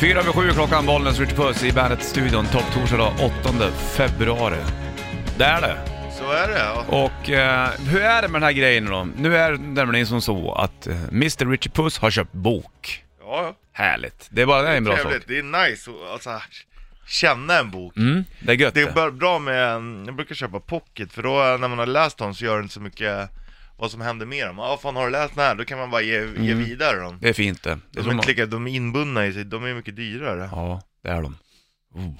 Fyra över sju klockan, Bollnäs Richard Puss i Bandet-studion. Topptorsdag då, 8 februari. Det är det. Så är det ja. Och eh, hur är det med den här grejen då? Nu är det nämligen som så att eh, Mr Richard Puss har köpt bok. Ja, Härligt. Det är bara det är en bra trevligt. sak. Det är nice att alltså, känna en bok. Mm, det är gött Det är bara bra med, jag brukar köpa pocket för då när man har läst dem så gör det inte så mycket vad som händer med dem. Ja, fan har du läst den här? Då kan man bara ge, ge Mm. vidare dem. Det är fint det. det är De är, inte lika, de är inbundna i sig, de är mycket dyrare. Ja, det är de. Oh.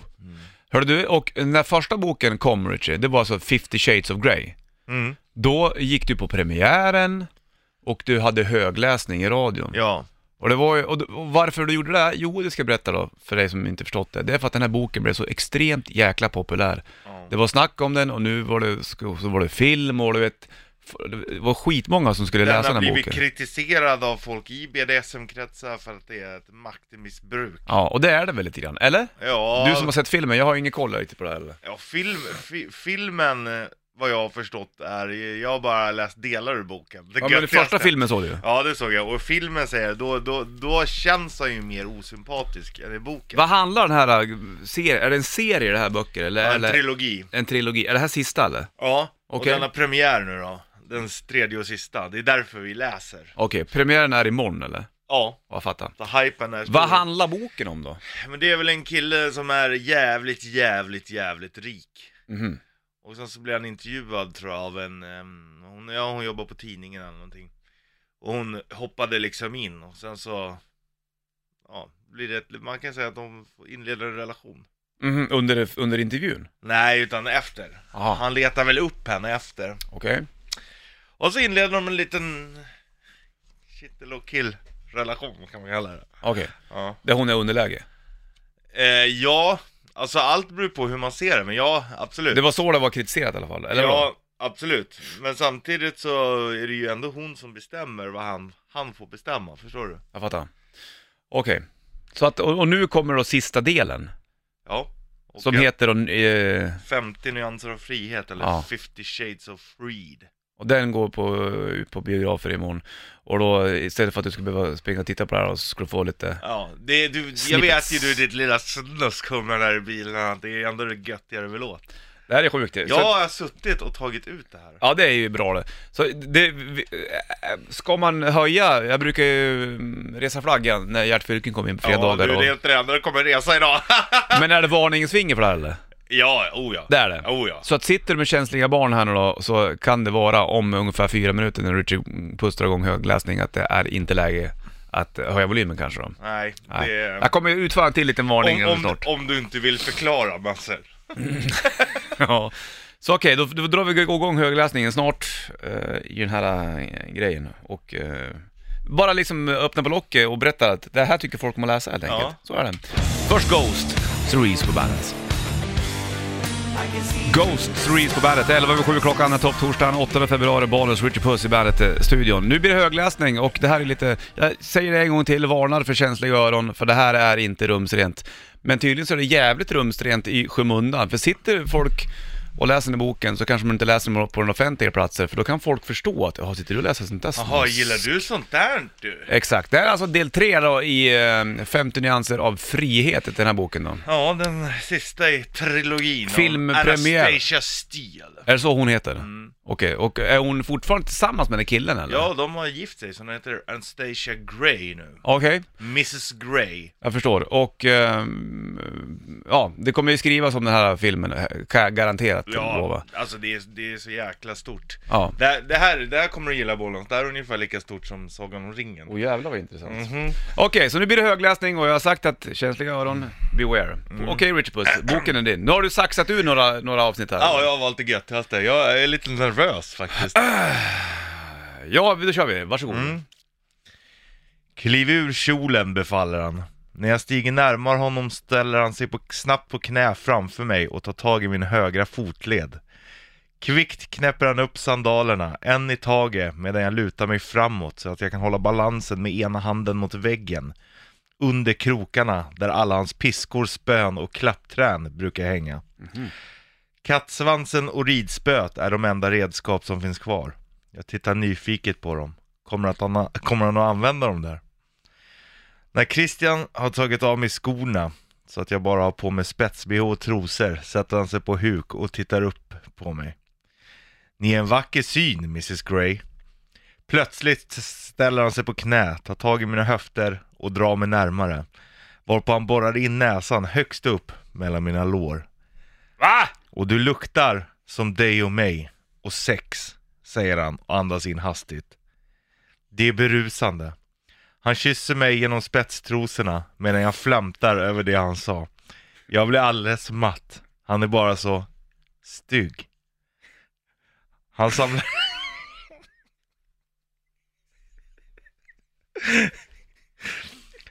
Hörde du, och när första boken kom Richard, det var alltså 50 shades of Grey. Mm. Då gick du på premiären och du hade högläsning i radion. Ja. Och, det var ju, och, och varför du gjorde det? Jo, det ska jag berätta då, för dig som inte förstått det. Det är för att den här boken blev så extremt jäkla populär. Ja. Det var snack om den och nu var det, så var det film och du vet, det var skitmånga som skulle Den läsa har den här blivit boken. kritiserad av folk i BDSM-kretsar för att det är ett maktmissbruk. Ja, och det är det väl lite grann, eller? Ja, Du som har sett filmen, jag har ingen koll riktigt på det här eller? ja film, fi, filmen, eh, vad jag har förstått är, jag har bara läst delar ur boken. Det Ja, men den första filmen såg du. Ja det såg jag, och filmen säger då, då, då känns han ju mer osympatisk än i boken. Vad handlar den här äh, serien, är det en serie det här böcker eller? Ja, en eller trilogi. en trilogi, är det här sista eller? Ja, Okej. och den har premiär nu då. Den tredje och sista, det är därför vi läser. Okej, premiären är imorgon eller? Ja, Jag fattar. så hypen är stor. Vad handlar boken om då? Men det är väl en kille som är jävligt, jävligt, jävligt rik. Mhm. Och sen så blir han intervjuad tror jag av en, ehm, hon, ja hon jobbar på tidningen eller någonting. Och hon hoppade liksom in och sen så, ja, blir det man kan säga att de inleder en relation. Mhm, under, under intervjun? Nej, utan efter. Jaha, Han letar väl upp henne efter. okej. Och så inleder de en liten kittel och kill relation kan man kalla det. Okej, Ja. där hon är underläge. Eh, ja, alltså allt beror på hur man ser det, men ja, absolut. Det var så det var kritiserat i alla fall, eller vadå? ja, absolut. Men samtidigt så är det ju ändå hon som bestämmer vad han, han får bestämma, förstår du? Jag fattar. Okej. Så att, och, och nu kommer då sista delen, Ja. Och som jag- heter då, eh, 50 nyanser av frihet, eller Ja. 50 shades of freed. Och den går på, på biografer imorgon. Och då istället för att du ska behöva springa och titta på det här så ska du få lite... Ja, det, du, jag vet ju du ditt lilla snusk där i bilen, att det är ändå det göttigare vi låt. Det här är sjukt. Så- Jag har suttit och tagit ut det här. Ja, det är ju bra det. Så det, ska man höja, jag brukar ju mm, resa flaggan när Gert Fylking kommer in på fredagar. Ja, du, det är inte det enda du kommer resa idag. men är det varningens för det här eller? Ja, oh ja. Det är det. Oh ja. Så att sitter du med känsliga barn här nu då, så kan det vara om ungefär fyra minuter när Richard pustar igång högläsning att det är inte läge att höja volymen kanske då. Nej, Nej. det Jag kommer utföra en till liten varning om, om, snart. om du inte vill förklara massor. Ja. Så okej, då, då drar vi igång högläsningen snart eh, i den här eh, grejen. Och eh, bara liksom öppna på locket och berätta att det här tycker folk om att läsa helt enkelt. Ja. Så är det. Först Ghost, Cerise på bandet. Ghost, Threes på bandet. 11 över 7 klockan är topp torsdagen 8 februari, Bonus, Richard Puss i bandet-studion. Nu blir det högläsning och det här är lite, jag säger det en gång till, varnar för känsliga öron, för det här är inte rumsrent. Men tydligen så är det jävligt rumsrent i skymundan, för sitter folk och läser den i boken så kanske man inte läser den på den offentliga platsen, för då kan folk förstå att, jaha, sitter du och läser sånt där Jaha, gillar du sånt där du? Exakt, det här är alltså del tre då i eh, 50 nyanser av frihet i den här boken då. Ja, den sista i trilogin. om Filmpremiär. Anastasia Steele. Är det så hon heter? Mm. Okej, och är hon fortfarande tillsammans med den killen eller? Ja, de har gift sig, så hon heter Anastasia Grey nu. Okej, Mrs Grey. jag förstår. Och ehm, ja, det kommer ju skrivas om den här filmen, kan jag garanterat lova. Ja, alltså det är, det är så jäkla stort. Ja. Det, det, här, det här kommer du gilla Bollons, det här är ungefär lika stort som Sagan om ringen. Åh jävlar vad intressant. Mhm. Okej, så nu blir det högläsning och jag har sagt att känsliga öron, beware. Mm. Okej Richard Puss, boken är din. Nu har du saxat ur några, några avsnitt här. Ja, jag har valt det göttigaste. Jag är lite nervös faktiskt. Ja, då kör vi. Varsågod. Mm. Kliv ur kjolen, befaller han. När jag stiger närmare honom ställer han sig på, snabbt på knä framför mig och tar tag i min högra fotled. Kvickt knäpper han upp sandalerna, en i taget, medan jag lutar mig framåt så att jag kan hålla balansen med ena handen mot väggen. Under krokarna, där alla hans piskor, spön och klappträn brukar hänga. Kattsvansen och ridspöet är de enda redskap som finns kvar. Jag tittar nyfiket på dem. Kommer, att han, kommer han att använda dem där? När Christian har tagit av mig skorna så att jag bara har på mig spets-bh och trosor sätter han sig på huk och tittar upp på mig. Ni är en vacker syn, Mrs Grey. Plötsligt ställer han sig på knä, tar tag i mina höfter och drar mig närmare. Varpå han borrar in näsan högst upp mellan mina lår. Va? Och du luktar som dig och mig och sex, säger han och andas in hastigt. Det är berusande. Han kysser mig genom spetstrosorna medan jag flämtar över det han sa. Jag blir alldeles matt. Han är bara så stygg. Han samlar...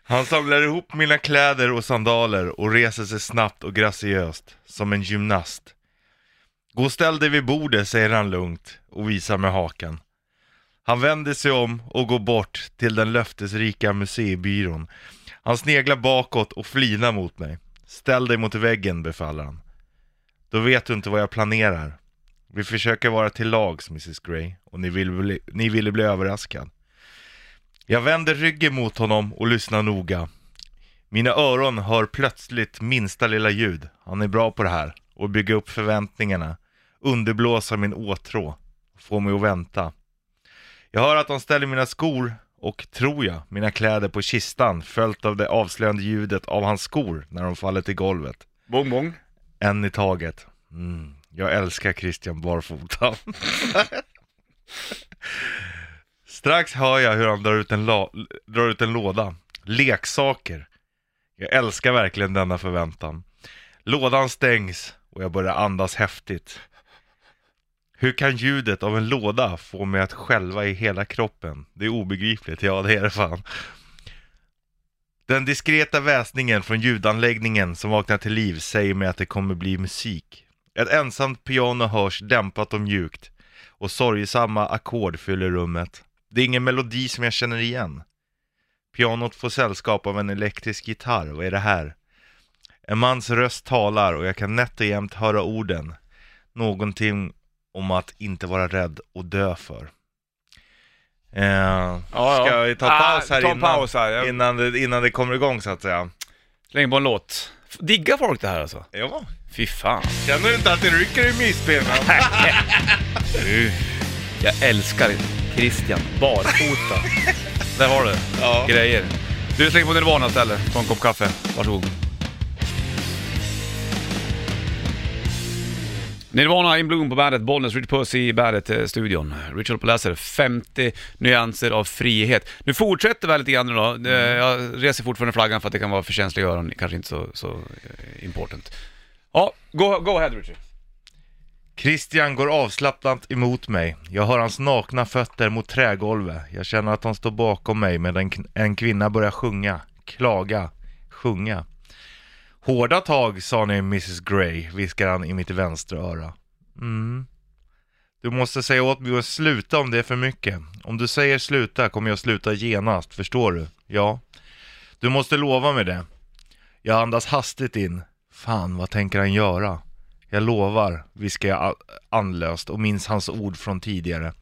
Han samlar ihop mina kläder och sandaler och reser sig snabbt och graciöst, som en gymnast. Gå och ställ dig vid bordet, säger han lugnt och visar med hakan. Han vänder sig om och går bort till den löftesrika museibyrån. Han sneglar bakåt och flinar mot mig. Ställ dig mot väggen, befaller han. Då vet du inte vad jag planerar. Vi försöker vara till lags, Mrs Grey, och ni ville bli, ni ville bli överraskad. Jag vänder ryggen mot honom och lyssnar noga. Mina öron hör plötsligt minsta lilla ljud. Han är bra på det här. Och bygga upp förväntningarna. Underblåsa min åtrå. Få mig att vänta. Jag hör att de ställer mina skor och, tror jag, mina kläder på kistan följt av det avslöjande ljudet av hans skor när de faller till golvet. Bong bong. En i taget. Mm, jag älskar Christian barfota. Strax hör jag hur han drar ut, en drar ut en låda. Leksaker. Jag älskar verkligen denna förväntan. Lådan stängs och jag börjar andas häftigt. Hur kan ljudet av en låda få mig att skälva i hela kroppen? Det är obegripligt, ja det är det fan. Den diskreta väsningen från ljudanläggningen som vaknar till liv säger mig att det kommer bli musik. Ett ensamt piano hörs dämpat och mjukt och sorgesamma ackord fyller rummet. Det är ingen melodi som jag känner igen. Pianot får sällskap av en elektrisk gitarr, vad är det här? En mans röst talar och jag kan nätt och jämt höra orden. Någonting om att inte vara rädd och dö för. Eh, ska vi ta Ah, paus här, ta innan, paus här, ja. innan, det, innan det kommer igång så att säga? Släng på en låt. Diggar folk det här alltså? Ja. Fy fan. Känner du inte att det rycker i mysbenet? Du, jag älskar Christian barfota. Där har du Ja. grejer. Du, släng på Nirvana istället. Ta en kopp kaffe. Varsågod. Nirvana in Bloom på bandet, Bollnäs, Rich Puss i bandet-studion. Richard Polasser, 50 nyanser av frihet. Nu fortsätter vi lite grann då. Eh, Jag reser fortfarande flaggan för att det kan vara för känsliga öron, kanske inte så, så eh, important. Ja, go, go ahead Richard. Christian går avslappnat emot mig. Jag hör hans nakna fötter mot trägolvet. Jag känner att han står bakom mig medan en kvinna börjar sjunga, klaga, sjunga. Hårda tag sa ni Mrs Grey, viskar han i mitt vänstra öra. Mm. Du måste säga åt mig att sluta om det är för mycket. Om du säger sluta kommer jag sluta genast, förstår du? Ja. Du måste lova mig det. Jag andas hastigt in. Fan, vad tänker han göra? Jag lovar, viskar jag anlöst andlöst och minns hans ord från tidigare.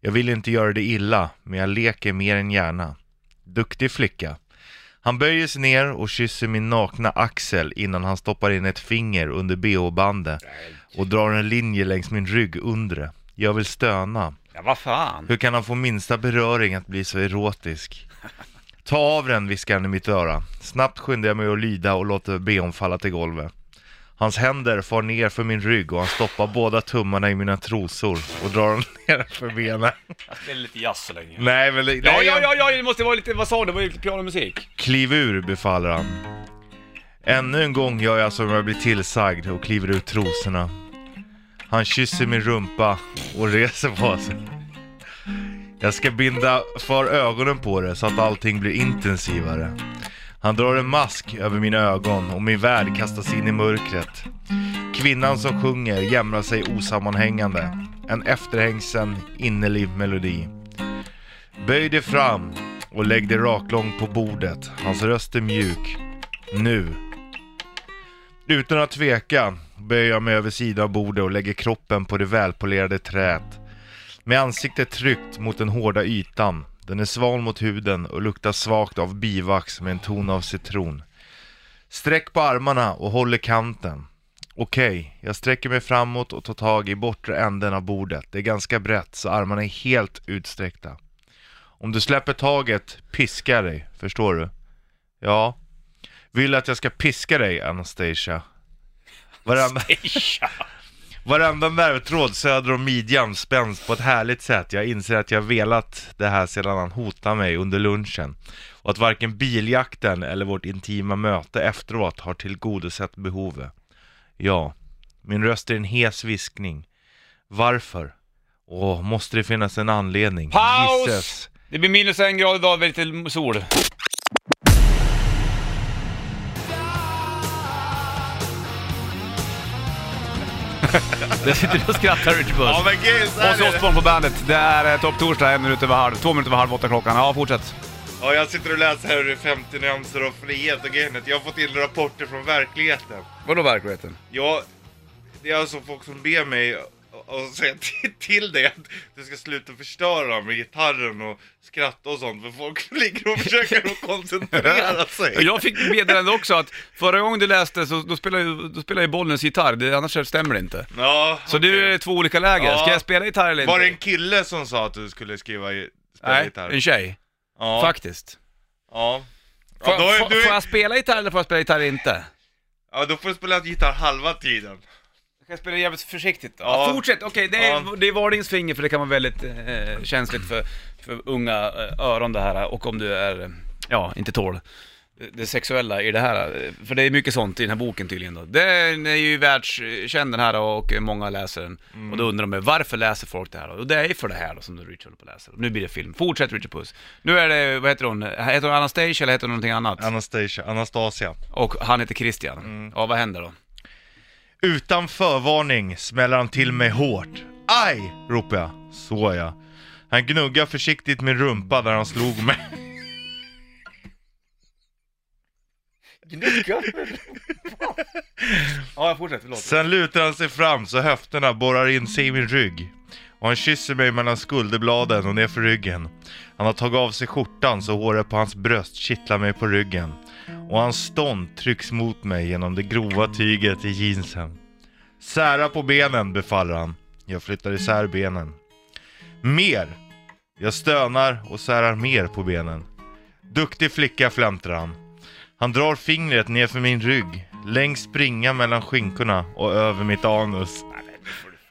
Jag vill inte göra det illa, men jag leker mer än gärna. Duktig flicka. Han böjer sig ner och kysser min nakna axel innan han stoppar in ett finger under bh-bandet och drar en linje längs min rygg undre. Jag vill stöna. Ja, vad fan. Hur kan han få minsta beröring att bli så erotisk? Ta av den, viskar han i mitt öra. Snabbt skyndar jag mig att lyda och låter bhn falla till golvet. Hans händer far ner för min rygg och han stoppar båda tummarna i mina trosor och drar dem ner för benen. Jag spelar lite jazz så länge. Nej, men det, Ja, nej, ja, ja, ja, det måste vara lite, vad sa du? Det var ju lite pianomusik. Kliv ur, befaller han. Ännu en gång gör jag som jag blir tillsagd och kliver ut trosorna. Han kysser min rumpa och reser på sig. Jag ska binda för ögonen på det så att allting blir intensivare. Han drar en mask över mina ögon och min värld kastas in i mörkret. Kvinnan som sjunger jämrar sig osammanhängande. En efterhängsen, innerlig melodi. Böj dig fram och lägg dig raklång på bordet. Hans röst är mjuk. Nu. Utan att tveka böjer jag mig över sidan av bordet och lägger kroppen på det välpolerade träet. Med ansiktet tryckt mot den hårda ytan den är sval mot huden och luktar svagt av bivax med en ton av citron. Sträck på armarna och håll i kanten. Okej, jag sträcker mig framåt och tar tag i bortre änden av bordet. Det är ganska brett så armarna är helt utsträckta. Om du släpper taget piskar jag dig, förstår du? Ja. Vill att jag ska piska dig, Anastasia? Varenda, varenda nervtråd söder om midjan spänns på ett härligt sätt. Jag inser att jag velat det här sedan han hotade mig under lunchen. Och att varken biljakten eller vårt intima möte efteråt har tillgodosett behovet. Ja, min röst är en hes viskning. Varför? Åh, måste det finnas en anledning? Paus! Gisses. Det blir minus en grad idag, väldigt sol. Det sitter och skrattar Richard Puss. Ja men gud, så här Ozzy är det. Osbourne på bandet. Det är eh, topp torsdag, en minut över halv, två minuter över halv åtta klockan. Ja, fortsätt. Ja, jag sitter och läser här ur 50 nyanser av frihet och grejen är att Jag har fått in rapporter från verkligheten. Vadå verkligheten? Ja, det är alltså folk som ber mig och säga till, till dig att du ska sluta förstöra med gitarren och skratta och sånt för folk ligger och försöker att koncentrera sig. Jag fick meddelande också att förra gången du läste så då spelade ju, då spelade ju Bollnäs gitarr, det, annars stämmer det inte. Ja, Så okej. du är två olika läger. Ja. Ska jag spela gitarr eller inte? Var det en kille som sa att du skulle skriva i- spela Nej, gitarr? en tjej. Ja. Faktiskt. Ja. Får, Ja, då, är, får, du får jag spela gitarr eller får jag spela gitarr inte? ja, då får du spela gitarr halva tiden. Jag ska spela jävligt försiktigt. Ja, Ja. fortsätt, okej det, är, Ja. det är varningsfinger för det kan vara väldigt eh, känsligt för, för unga eh, öron det här och om du är, eh, ja, inte tål det- det sexuella i det här. eh, För det är mycket sånt i den här boken tydligen då. Den är ju världskänd den här och många läser den. Och då undrar de varför läser folk det här då? Och det är ju för det här då som du Richard håller på att läsa. Nu blir det film. Fortsätt Richard Puss. Nu är det, vad heter hon? Heter hon Anastasia eller heter hon någonting annat? Anastasia, Anastasia. Och han heter Christian. Mm. Ja, vad händer då? Utan förvarning smäller han till mig hårt. Aj! ropar jag. Så ja. Han gnuggar försiktigt min rumpa där han slog mig. Ja, fortsätt, förlåt. Sen lutar han sig fram så höfterna borrar in sig i min rygg. Och han kysser mig mellan skulderbladen och nerför ryggen. Han har tagit av sig skjortan så håret på hans bröst kittlar mig på ryggen. Och hans stånd trycks mot mig genom det grova tyget i jeansen. Sära på benen, befaller han. Jag flyttar isär benen. Mer! Jag stönar och särar mer på benen. Duktig flicka, flämtar han. Han drar fingret ner för min rygg, längs springa mellan skinkorna och över mitt anus.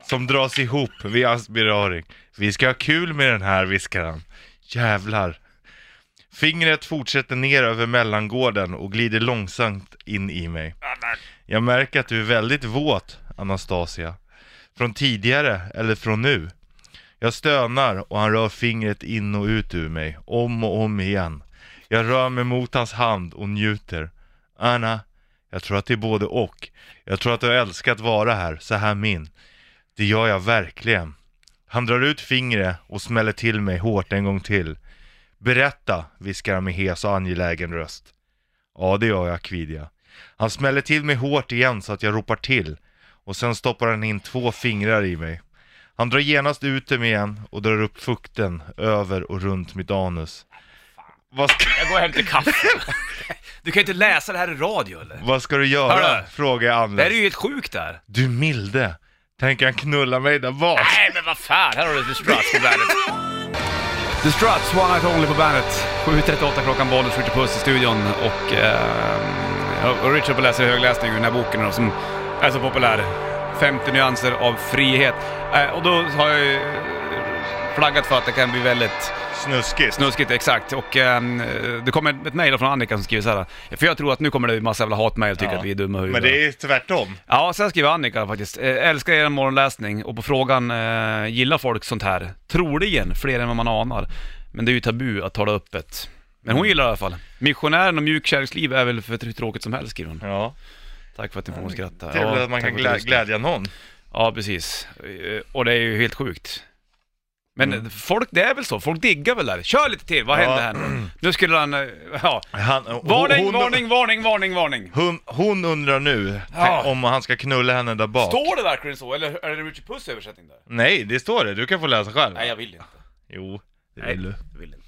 Som dras ihop vid hans beröring Vi ska ha kul med den här, viskar han. Jävlar. Fingret fortsätter ner över mellangården och glider långsamt in i mig. Jag märker att du är väldigt våt, Anastasia. Från tidigare, eller från nu. Jag stönar och han rör fingret in och ut ur mig, om och om igen. Jag rör mig mot hans hand och njuter. Anna, jag tror att det är både och. Jag tror att du har älskat att vara här, så här min. Det gör jag verkligen. Han drar ut fingret och smäller till mig hårt en gång till. Berätta, viskar han med hes och angelägen röst. Ja, det gör jag, jag. Han smäller till mig hårt igen så att jag ropar till. Och sen stoppar han in två fingrar i mig. Han drar genast ut dem igen och drar upp fukten över och runt mitt anus. Vad ska, Jag går och hämtar kaffe. Du kan ju inte läsa det här i radio eller? vad ska du göra? Hörru. Frågar jag Det här Anders. är ju helt sjukt där. Du milde. Tänker han knulla mig där bak? Nej men vad fan, här har du The Struts på bandet. The Struts, One Night Only på bandet. 7.38 klockan, Bollnäs, Richard Puss i studion och, eh, och Richard på läser högläsning ur den här boken då, som är så populär. 50 nyanser av frihet. Eh, och då har jag ju flaggat för att det kan bli väldigt Snuskigt. Snuskigt, exakt. Och ehm, det kommer ett mejl från Annika som skriver så här. För jag tror att nu kommer det en massa jävla hatmejl och tycker Ja. att vi är dumma i huvudet. Men det är tvärtom. Ja, sen skriver Annika faktiskt. Eh, älskar er morgonläsning och på frågan, eh, gillar folk sånt här? Troligen fler än vad man anar. Men det är ju tabu att tala öppet. Men hon gillar det i alla fall. Missionären och mjukkärleksliv är väl för tråkigt som helst, skriver hon. Ja. Tack för att ni får mig att skratta. Trevligt Ja, att man tack kan för glä- glädja någon. Ja, precis. Eh, Och det är ju helt sjukt. Men Mm. folk, det är väl så, folk diggar väl det. Kör lite till, vad Ja. händer här nu? Nu skulle han, eh, ja. Han, Varning, hon, varning, varning, varning, varning. Hon, hon undrar nu Ja. om han ska knulla henne där bak. Står det verkligen så, eller är det Richard Puss översättning där? Nej, det står det. Du kan få läsa själv. Nej, jag vill inte. Jo, det vill du. jag vill inte.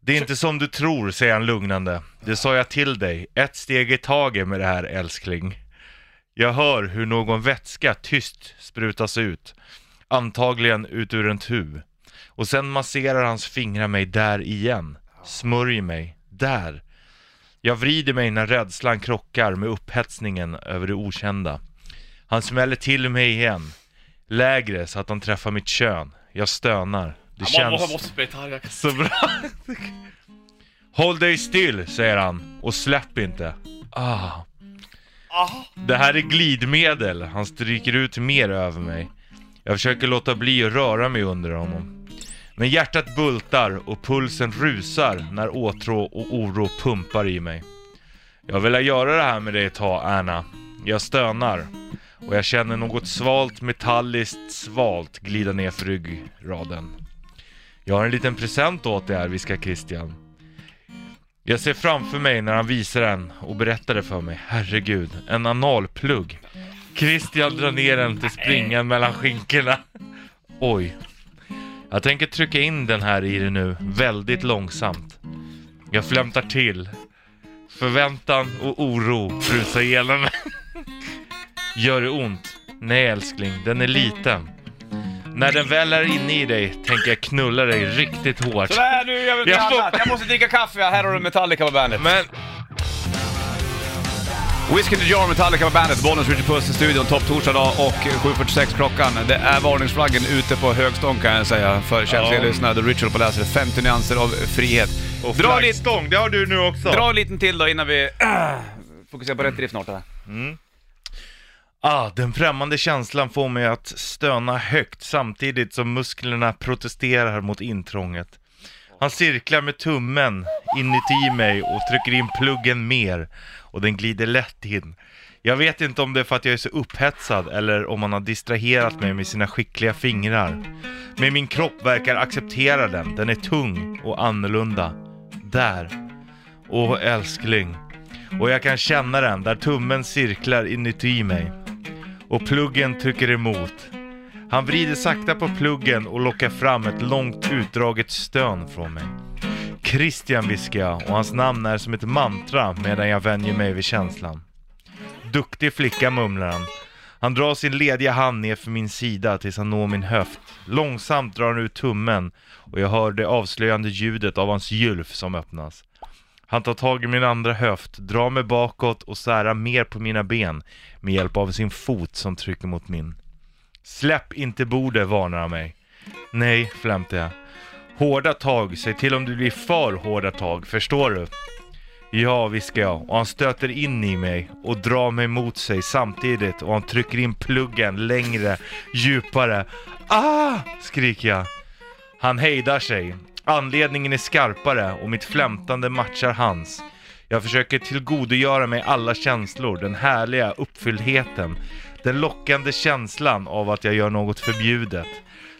Det är inte som du tror, säger han lugnande. Det sa jag till dig. Ett steg i taget med det här, älskling. Jag hör hur någon vätska tyst sprutas ut. Antagligen ut ur en tub. Och sen masserar hans fingrar mig där igen. Smörjer mig. Där. Jag vrider mig när rädslan krockar med upphetsningen över det okända. Han smäller till mig igen. Lägre så att han träffar mitt kön. Jag stönar. Det känns så bra. Håll dig still, säger han. Och släpp inte. Ah. Det här är glidmedel. Han stryker ut mer över mig. Jag försöker låta bli att röra mig under honom. Men hjärtat bultar och pulsen rusar när åtrå och oro pumpar i mig. Jag vill göra det här med dig ett tag, Anna. Jag stönar. Och jag känner något svalt metalliskt svalt glida ner för ryggraden. Jag har en liten present åt dig här, viskar Christian. Jag ser framför mig när han visar den och berättar det för mig. Herregud, en analplugg. Christian drar ner den till springan mellan skinkorna. Oj. Jag tänker trycka in den här i det nu, väldigt långsamt. Jag flämtar till. Förväntan och oro rusar igenom mig. Gör det ont? Nej älskling, den är liten. När den väl är inne i dig tänker jag knulla dig riktigt hårt. Sådär nu gör vi Jag får-. Jag måste dricka kaffe, här har du Metallica på bandet. Men Whiskey in the Jar, Metallica på bandet, Bollnäs Richard Puss i studion, topp torsdag dag och 7.46 klockan. Det är varningsflaggen ute på högstång kan jag säga för känsliga Ja. lyssnare. The Ritual på läsare 50 nyanser av frihet. och Dra lite, flaggstång, det har du nu också. dra en liten till då innan vi äh, fokuserar på rätt drift snart här. Ah, den främmande känslan får mig att stöna högt samtidigt som musklerna protesterar mot intrånget. Han cirklar med tummen inuti mig och trycker in pluggen mer och den glider lätt in. Jag vet inte om det är för att jag är så upphetsad eller om han har distraherat mig med sina skickliga fingrar. Men min kropp verkar acceptera den, den är tung och annorlunda. Där. Åh älskling. Och jag kan känna den där tummen cirklar inuti mig. Och pluggen trycker emot. Han vrider sakta på pluggen och lockar fram ett långt utdraget stön från mig. Christian viskar jag och hans namn är som ett mantra medan jag vänjer mig vid känslan. Duktig flicka mumlar han. Han drar sin lediga hand ner för min sida tills han når min höft. Långsamt drar han ut tummen och jag hör det avslöjande ljudet av hans gylf som öppnas. Han tar tag i min andra höft, drar mig bakåt och särar mer på mina ben med hjälp av sin fot som trycker mot min. Släpp inte bordet, varnar han mig. Nej, flämtar jag. Hårda tag, säg till om det blir för hårda tag, förstår du? Ja, viskar jag och han stöter in i mig och drar mig mot sig samtidigt och han trycker in pluggen längre, djupare. Ah! skriker jag. Han hejdar sig. Anledningen är skarpare och mitt flämtande matchar hans. Jag försöker tillgodogöra mig alla känslor, den härliga uppfylldheten, den lockande känslan av att jag gör något förbjudet.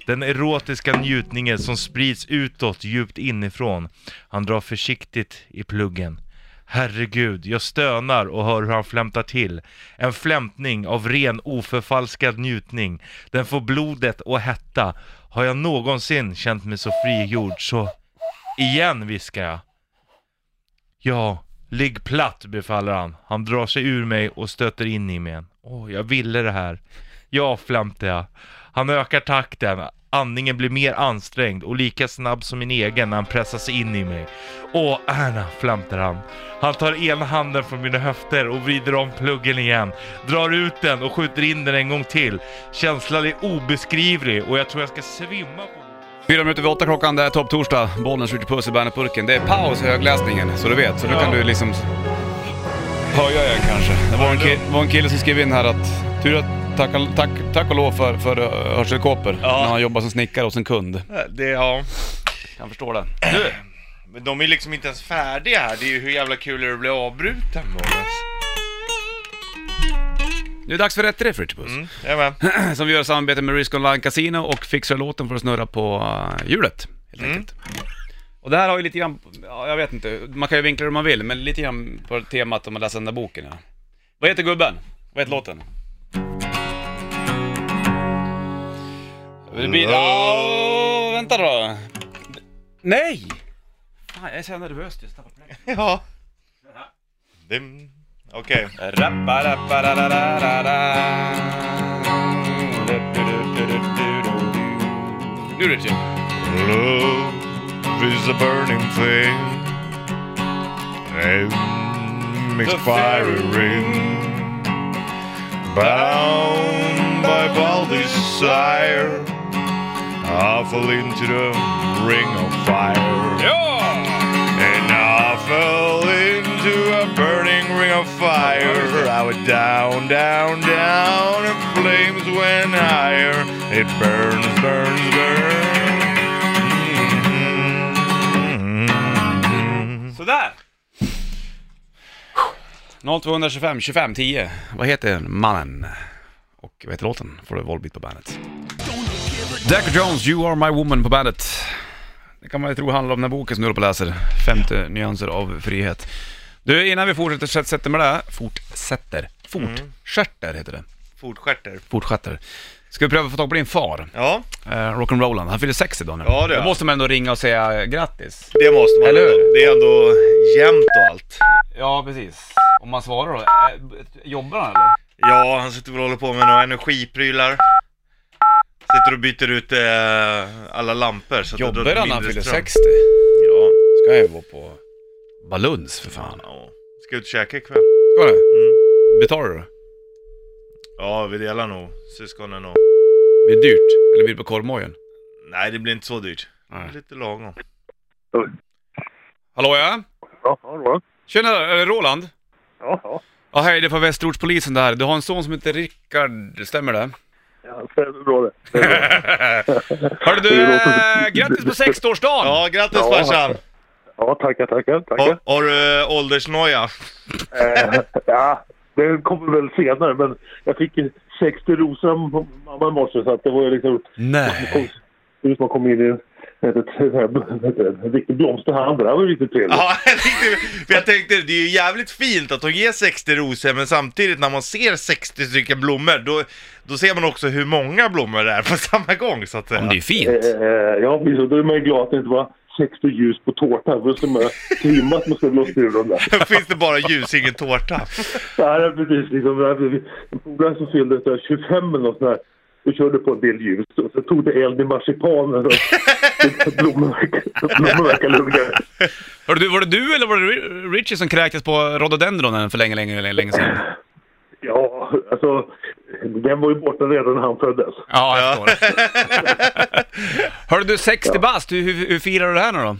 Den erotiska njutningen som sprids utåt djupt inifrån. Han drar försiktigt i pluggen. Herregud, jag stönar och hör hur han flämtar till. En flämtning av ren oförfalskad njutning. Den får blodet att hetta. Har jag någonsin känt mig så frigjord så... Igen, viskar jag. Ja, ligg platt, befaller han. Han drar sig ur mig och stöter in i mig igen. Åh, jag ville det här. Ja, flämtar jag. Han ökar takten. Andningen blir mer ansträngd och lika snabb som min egen när han pressar sig in i mig. Åh, Erna, flämtar han. Han tar ena handen från mina höfter och vrider om pluggen igen. Drar ut den och skjuter in den en gång till. Känslan är obeskrivlig och jag tror jag ska svimma på Fyra minuter över åtta klockan, det är topp torsdag. Bollnäs Richard Puss i bandetburken. Det är paus i högläsningen, så du vet. Så nu Ja. kan du liksom höja igen kanske. Det var en, ki- var en kille som skrev in här att tur att tack, tack, tack och lov för, för uh, hörselkåpor Ja. när han jobbar som snickare hos en kund. det. Ja. Jag förstår det. Du, men de är liksom inte ens färdiga här. Det är ju hur jävla kul är det att bli avbruten Bollnäs? Nu är det dags för rätt riff Puss. Mm, jajamän. Som vi gör i samarbete med Risk Online Casino och fixar låten för att snurra på uh, hjulet. Helt Mm. enkelt. Och det här har ju lite grann, ja, jag vet inte, man kan ju vinkla det hur man vill, men lite grann på temat om man läser den där boken. Ja. Vad heter gubben? Vad heter låten? Det blir... Ja, vänta då. Nej! Fan, jag är så nervös just. Ja. Det... Okej. Nu är det till. Love is a burning thing and makes The fiery fairy ring Bound by wild desire I fall into the ring of fire Ja! And I fell into a burning ring of fire. I went down, down, down, and flames went higher. It burns, burns, burns. 0225 25 10. Vad heter mannen? Och vad heter låten? Får du Volbeat på bandet. Decker Jones, You Are My Woman på bandet. Det kan man ju tro handlar om den här boken som du håller på och läser. 50 nyanser av frihet. Du, innan vi fortsätter sätter med det, fortsätter, fortsätter heter det. Fotstjärter. Fortsätter. Ska vi pröva få tag på din far? Ja, Eh, Rock'n'Rolland. Han fyller 60 idag nu. Ja, det gör Då måste man ändå ringa och säga grattis. det måste man Eller hur? ändå. Det är ändå jämnt och allt. Ja, precis. Om man svarar då. Eh, jobbar han eller? Ja, han sitter väl och håller på med några energiprylar. Sitter och byter ut eh, alla lampor. Så att det Jobbar drar han när han mindre fyller ström. 60? Ja. Ska jag ju vara på Baluns för fan. ja. Ska ut och käka ikväll. Ska det? Mm. Betalar du? Ja, vi delar nog. Syskonen och... Blir det dyrt? Eller blir det på korvmojen? Nej, det blir inte så dyrt. Nej. Lite lagom. Hallå ja? Ja, hallå? Tjena, är det Roland? Ja, ja. Hej, det är från Västerortspolisen där. Du har en son som heter Rickard, stämmer det? ja det är bra det. det. är bra. Hörru du, äh, grattis på 60-årsdagen! Ja, grattis Ja. farsan! Ja, tackar, tackar. tackar. Har, har du äh, åldersnoja? Eh, ja, det kommer väl senare, men jag fick ju 60 rosor av mamma i morse, så att det var ju liksom... Nej. Det är som att komma in i en, ett, ett, ett, ett, ett, blomsterhandel. Det här var ju riktigt trevligt. Ja, för jag tänkte det är ju jävligt fint att de ger 60 rosor men samtidigt när man ser 60 stycken blommor då, då ser man också hur många blommor det är på samma gång så att säga. Om det är fint. Eh, ja, precis. Då är man ju glad att det inte var 60 ljus på tårtan. Då skulle man trimma att man skulle blåsa ur dem där. Finns det bara ljus, ingen tårta? Ja, det är precis. Liksom, en polare som fyllde så här 25 eller något sånt där. Vi körde på en del ljus och så tog det eld i marsipanen och blommor verkar- lugnare. Hörru du, var det du eller var det Ri- Richie som kräktes på rhododendronen för länge, länge, länge, sedan? Ja, alltså den var ju borta redan när han föddes. Ja, jag förstår. Hörru du, 60 bast, hur, hur, hur firar du det här nu då?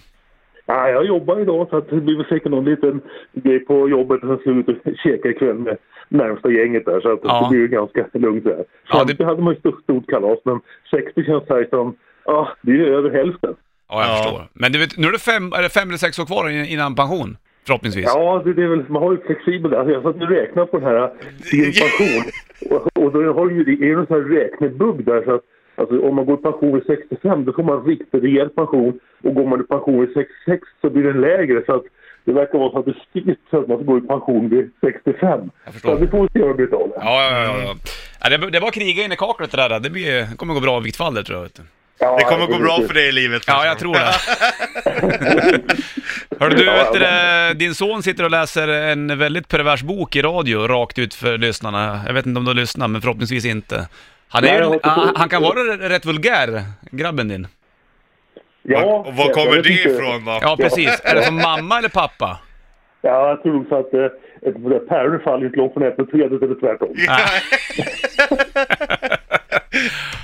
Ja, jag jobbar idag så att det blir väl säkert någon liten grej på jobbet och sen ska vi ut och käka ikväll med närmsta gänget där så att Ja. det blir ju ganska lugnt där. Ja, 50 det- hade man ju stort, stort kalas men 60 känns här som, ja det är ju över hälften. Ja, jag Ja. förstår. Men du vet, nu är det fem, är det fem eller sex år kvar in- innan pension? Förhoppningsvis. Ja, det, det är väl, man har ju flexibel där. Jag satt och räknade på den här din pension och, och då har du ju, det är ju en sån här räknebugg där så att Alltså om man går i pension vid 65 då får man riktigt rejäl pension och går man i pension vid 66 så blir den lägre så att det verkar vara så att det styrs så att man ska gå i pension vid 65. Jag förstår. Så vi får se vad det blir av det. Ja, ja, ja. ja. ja det, det var kriga in i kaklet det där. Det blir, det kommer gå bra i viktfall där tror jag. Vet du. Ja, Det kommer gå bra för dig i livet. Ja, jag tror det. Hörru du, vet du, det, din son sitter och läser en väldigt pervers bok i radio, rakt ut för lyssnarna. Jag vet inte om du lyssnar, men förhoppningsvis inte. Han, är ju, han, kan vara rätt vulgär, grabben din. Ja, Och var jag- kommer det ifrån då? Ja, precis. Är det som mamma eller pappa? Ja, jag tror så att eh, päron faller inte långt från äppelträdet eller tvärtom.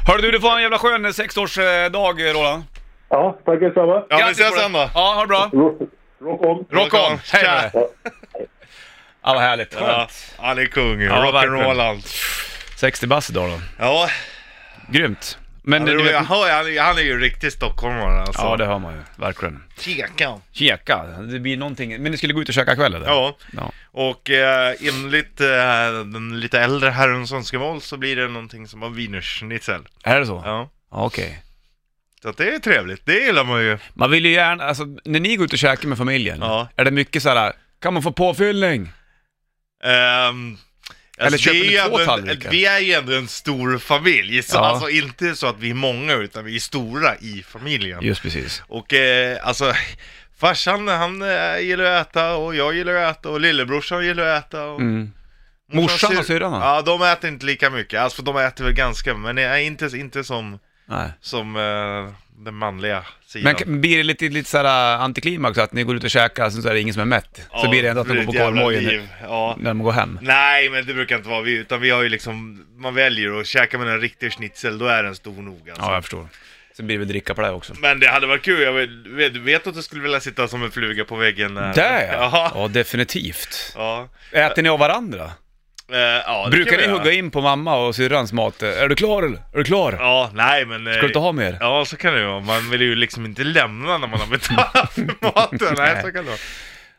Hörru du, du får ha en jävla skön sexårsdag, Roland. Ja, tack detsamma. Ja, vi ses sen då. Ja, ha det bra. Rock, on. Rock on! Hej dig. Ja. Ja, vad härligt. Ja, han är kung. Ja, Rock'n'Rolland. 60 bass idag då. Ja, Grymt. Men du är, vet... jag hör, han, är, han är ju riktig stockholmare alltså. Ja, det hör man ju. Verkligen. Käka. Käka, det blir någonting. Men ni skulle gå ut och käka ikväll eller? Ja, ja. och eh, enligt eh, den lite äldre herrens önskemål så blir det någonting som var wienerschnitzel. Är det så? Ja. Ja, Okej. Så att det är trevligt, det gillar man ju. Man vill ju gärna, alltså när ni går ut och käkar med familjen, Ja. är det mycket såhär, kan man få påfyllning? Ehm, Eller alltså, köper ni är två tallrikar? Vi är ju ändå en stor familj, så Ja. alltså inte så att vi är många utan vi är stora i familjen. Just precis. Och eh, alltså, Farsan han äh, gillar att äta och jag gillar att äta och lillebrorsan gillar att äta. Och... Mm. Morsan och syrran? Ja, de äter inte lika mycket. Alltså de äter väl ganska, men är inte, inte som, Nej. som eh, den manliga sidan. Men blir det lite, lite såhär antiklimax att ni går ut och käkar, sen så är det ingen som är mätt? så blir det ändå att de går på korvmojen. Ja. när de går hem? Nej, men det brukar inte vara vi, utan vi har ju liksom, man väljer och käkar man en riktig schnitzel, då är den stor nog alltså. Ja, jag förstår. Sen blir det väl dricka på det också. Men det hade varit kul, jag vet, vet att du skulle vilja sitta som en fluga på väggen? ja. Ja. ja, definitivt. ja. Äter ni av varandra? Eh, ja det Brukar kan vi ni göra. hugga in på mamma och syrrans mat? Är du klar eller? Är du klar? Ja, nej men... eh, Ska du inte ha mer? Ja, så kan det ju vara. Man vill ju liksom inte lämna när man har betalat för maten. Nej, så kan det vara.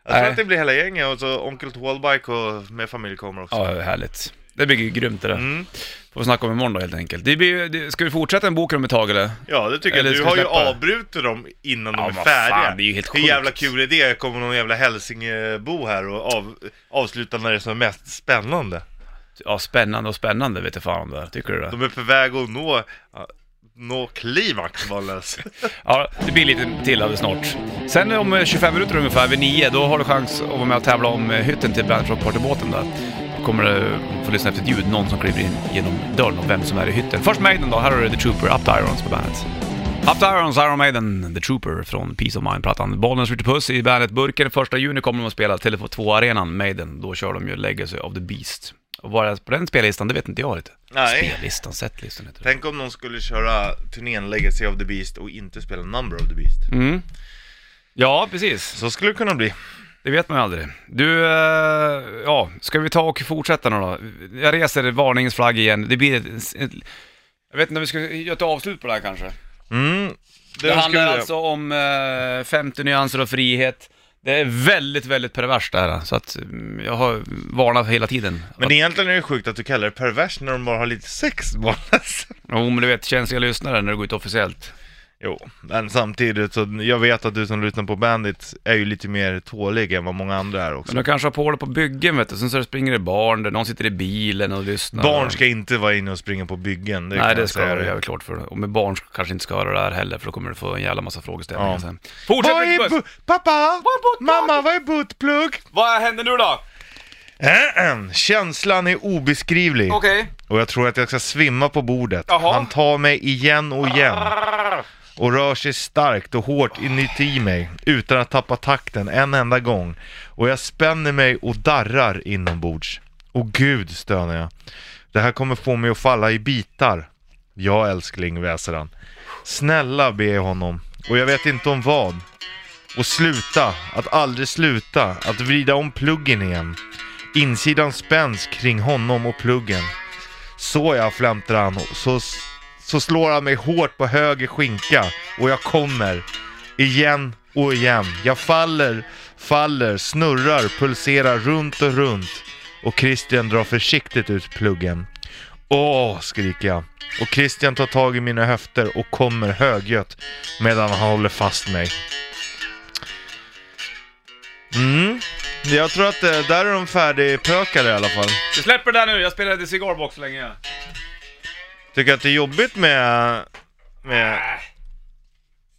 Jag tror Nej. att det blir hela gänget och så onkel Tålbike och med familj kommer också. Ja, härligt. Det blir ju grymt det där. Mm. Får vi snacka om imorgon då helt enkelt. Det blir, det, ska vi fortsätta en bok om ett tag eller? Ja, det tycker Eller jag. Du har ju avbrutit dem innan Ja, de är färdiga. fan, det är ju helt Hur jävla sjukt. kul är det? Kommer någon jävla hälsingebo här och av, avsluta när det är som mest spännande. Ja, spännande och spännande vet jag fan om det här. Tycker du det? De är på väg att nå, ja, nå klimax, Wallace. Ja, det blir lite till av det snart. Sen om eh, 25 minuter ungefär, vid 9, då har du chans att vara med och tävla om hytten till Bandet Rock Partybåten där. Kommer du få lyssna efter ett ljud, någon som kliver in genom dörren och vem som är i hytten. Först Maiden då, här har du The Trooper, Up to Irons på bandet. Up to Irons, Iron Maiden, The Trooper från Peace of Mind-plattan. Bollnäs Ritchie Puss i Bandet-burken. Första juni kommer de att spela Tele2 2-arenan, Maiden. Då kör de ju Legacy of the Beast. Och vad är det på den spellistan, det vet inte jag riktigt. Nej. Spellistan, setlistan heter det. Tänk om de skulle köra turnén Legacy of the Beast och inte spela Number of the Beast. Mm. Ja, precis. Så skulle det kunna bli. Det vet man ju aldrig. Du, eh, ja, ska vi ta och fortsätta nu då? Jag reser varningens flagg igen. Det blir ett, ett, Jag vet inte om vi ska göra ett avslut på det här kanske. Mm. Det, Det, handlar skulle alltså om eh, 50 nyanser av frihet. Det är väldigt, väldigt perverst det här, så att mm, jag har varnat hela tiden. Men egentligen är det sjukt att du kallar det pervers när de bara har lite sex Wallace. Jo, men du vet, känsliga lyssnare när det går ut officiellt. Jo, men samtidigt så jag vet att du som lyssnar på Bandit är ju lite mer tålig än vad många andra är också. Men de kanske har på det på byggen, vet du. Sen så springer det barn där, någon sitter i bilen och lyssnar. Barn ska inte vara inne och springa på byggen, det Nej, det ska du göra klart för. Och med barn kanske inte ska höra det här heller, för då kommer du få en jävla massa frågeställningar Ja. sen. Fortsätt Vad är Pappa! är buttplug? Mamma, vad är buttplug? Vad händer nu då? Känslan är obeskrivlig. Okej. Och jag tror att jag ska svimma på bordet. Jaha. Han tar mig igen och igen. Och rör sig starkt och hårt inuti mig utan att tappa takten en enda gång. Och jag spänner mig och darrar inombords. Och gud, stönar jag. Det här kommer få mig att falla i bitar. Ja, älskling, väser han. Snälla, ber jag honom. Och jag vet inte om vad. Och sluta, att aldrig sluta, att vrida om pluggen igen. Insidan spänns kring honom och pluggen. Så jag flämtar han. och Så, så slår han mig hårt på höger skinka och jag kommer. Igen och igen. Jag faller, faller, snurrar, pulserar runt och runt. Och Christian drar försiktigt ut pluggen. Åh, skriker jag. Och Christian tar tag i mina höfter och kommer högljutt medan han håller fast mig. Mm, jag tror att eh, där är de färdigpökade i alla fall. Vi släpper det där nu, jag spelade cigarbox så länge. Tycker att det är jobbigt med... med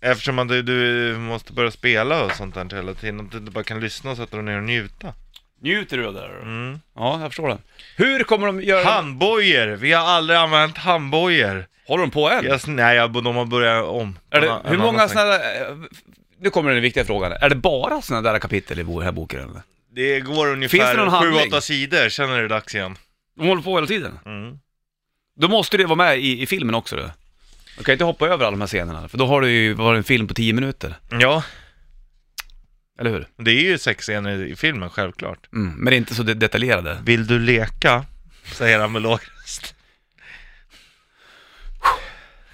eftersom att du, du måste börja spela och sånt där hela tiden. Att du inte bara kan lyssna och sätta dig ner och njuta. Njuter du av det där? Mm. Ja, jag förstår det. Hur kommer de göra... Handbojor! Vi har aldrig använt handbojor. Håller de på än? Jag, nej, jag, de har börjat om. Är det, En- hur många annan sådana där... eh, Nu kommer den viktiga frågan. Är det bara sådana där kapitel i bo- här boken eller? Det går Finns det ungefär någon handling? 7-8 sidor, sen är det dags igen. De håller på hela tiden? Mm. Då måste det vara med i, i filmen också då. Du kan inte hoppa över alla de här scenerna, för då har det ju varit en film på 10 minuter. Ja, Eller hur? det är ju sexscener i filmen, självklart. Mm, men det är inte så de- detaljerade. Vill du leka? Säger han med låg röst.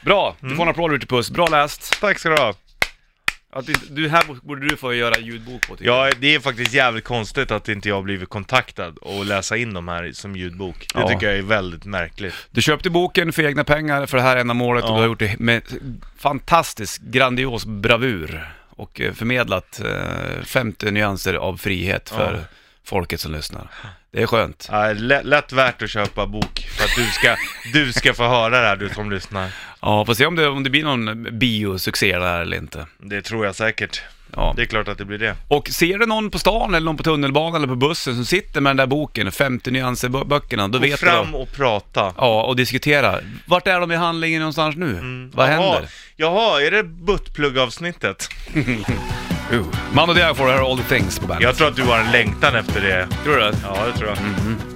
Bra, du får en applåd Ritchie Puss. Bra läst. Tack ska du ha. Att du, du här borde du få göra ljudbok på tycker jag. Ja, det är faktiskt jävligt konstigt att inte jag blivit kontaktad och läsa in de här som ljudbok. Det Ja. tycker jag är väldigt märkligt. Du köpte boken för egna pengar för det här ändamålet och Ja. du har gjort det med fantastisk, grandios bravur och eh, förmedlat eh, 50 nyanser av frihet för. Folket som lyssnar. Det är skönt. Ja, lätt, lätt värt att köpa bok för att du ska, du ska få höra det här, du som lyssnar. Ja, får se om det, om det blir någon biosuccé där eller inte. Det tror jag säkert. Ja. Det är klart att det blir det. Och ser du någon på stan eller någon på tunnelbanan eller på bussen som sitter med den där boken, 50 nyanser-böckerna, då Gå vet fram du. och prata. Ja, och diskutera. Vart är de i handlingen någonstans nu? Vad Mm. Jaha, händer? Jaha, är det buttplugg-avsnittet? Uh. Man och Diao får det här All the things på bandet. Jag tror att du har en längtan efter det. Tror du det? Ja, det tror jag.